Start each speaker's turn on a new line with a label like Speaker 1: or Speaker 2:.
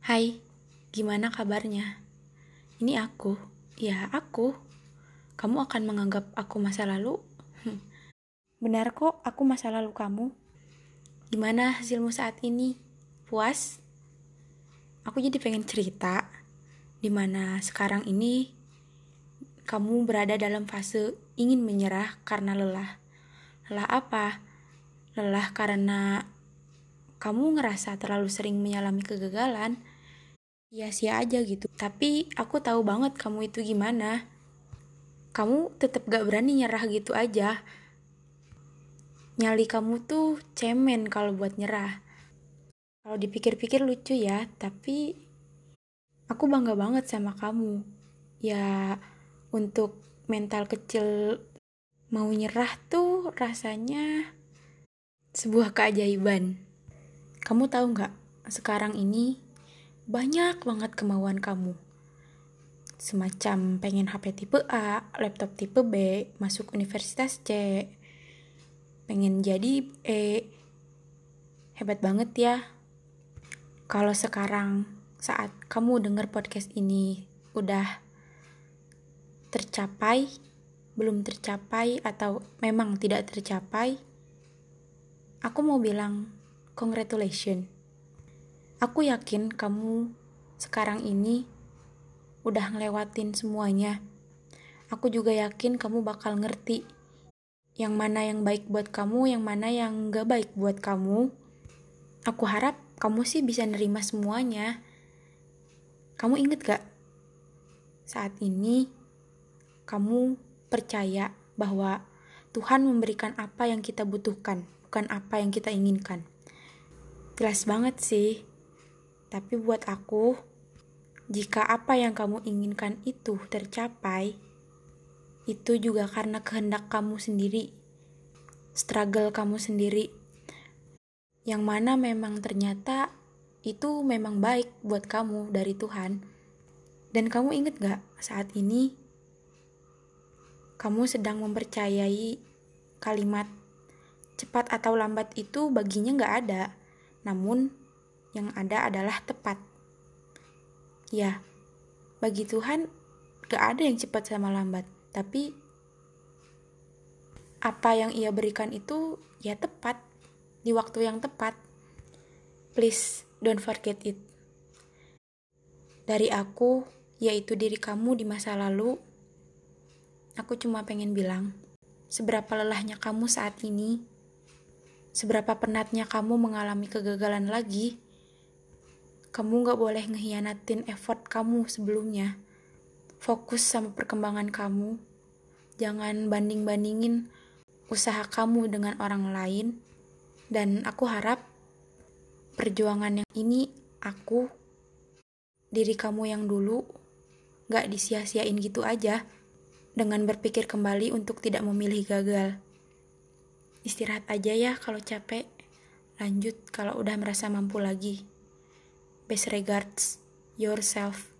Speaker 1: Hai, gimana kabarnya? Ini aku, ya aku. Kamu akan menganggap aku masa lalu? Hmm. Benar kok, aku masa lalu kamu. Gimana hasilmu saat ini? Puas? Aku jadi pengen cerita, di mana sekarang ini kamu berada dalam fase ingin menyerah karena lelah. Lelah apa? Lelah karena kamu ngerasa terlalu sering menyalami kegagalan, ya sia aja gitu. Tapi aku tahu banget kamu itu gimana. Kamu tetap gak berani nyerah gitu aja. Nyali kamu tuh cemen kalau buat nyerah. Kalau dipikir-pikir lucu ya, tapi aku bangga banget sama kamu. Ya, untuk mental kecil mau nyerah tuh rasanya sebuah keajaiban. Kamu tahu nggak, sekarang ini banyak banget kemauan kamu. Semacam pengen HP tipe A, laptop tipe B, masuk universitas C, pengen jadi E. Hebat banget ya. Kalau sekarang saat kamu dengar podcast ini udah tercapai, belum tercapai atau memang tidak tercapai, aku mau bilang Congratulations. Aku yakin kamu sekarang ini udah ngelewatin semuanya. Aku juga yakin kamu bakal ngerti yang mana yang baik buat kamu, yang mana yang gak baik buat kamu. Aku harap kamu sih bisa nerima semuanya. Kamu inget gak? Saat ini, kamu percaya bahwa Tuhan memberikan apa yang kita butuhkan, bukan apa yang kita inginkan. Jelas banget sih. Tapi buat aku, jika apa yang kamu inginkan itu tercapai, itu juga karena kehendak kamu sendiri, struggle kamu sendiri, yang mana memang ternyata itu memang baik buat kamu dari Tuhan. Dan kamu inget gak saat ini kamu sedang mempercayai kalimat cepat atau lambat itu baginya gak ada namun yang ada adalah tepat. Ya, bagi Tuhan gak ada yang cepat sama lambat, tapi apa yang ia berikan itu ya tepat, di waktu yang tepat. Please, don't forget it. Dari aku, yaitu diri kamu di masa lalu, aku cuma pengen bilang, seberapa lelahnya kamu saat ini, Seberapa penatnya kamu mengalami kegagalan lagi, kamu gak boleh ngehianatin effort kamu sebelumnya. Fokus sama perkembangan kamu. Jangan banding-bandingin usaha kamu dengan orang lain. Dan aku harap perjuangan yang ini aku, diri kamu yang dulu, gak disia-siain gitu aja dengan berpikir kembali untuk tidak memilih gagal. Istirahat aja ya kalau capek. Lanjut kalau udah merasa mampu lagi. Best regards, yourself.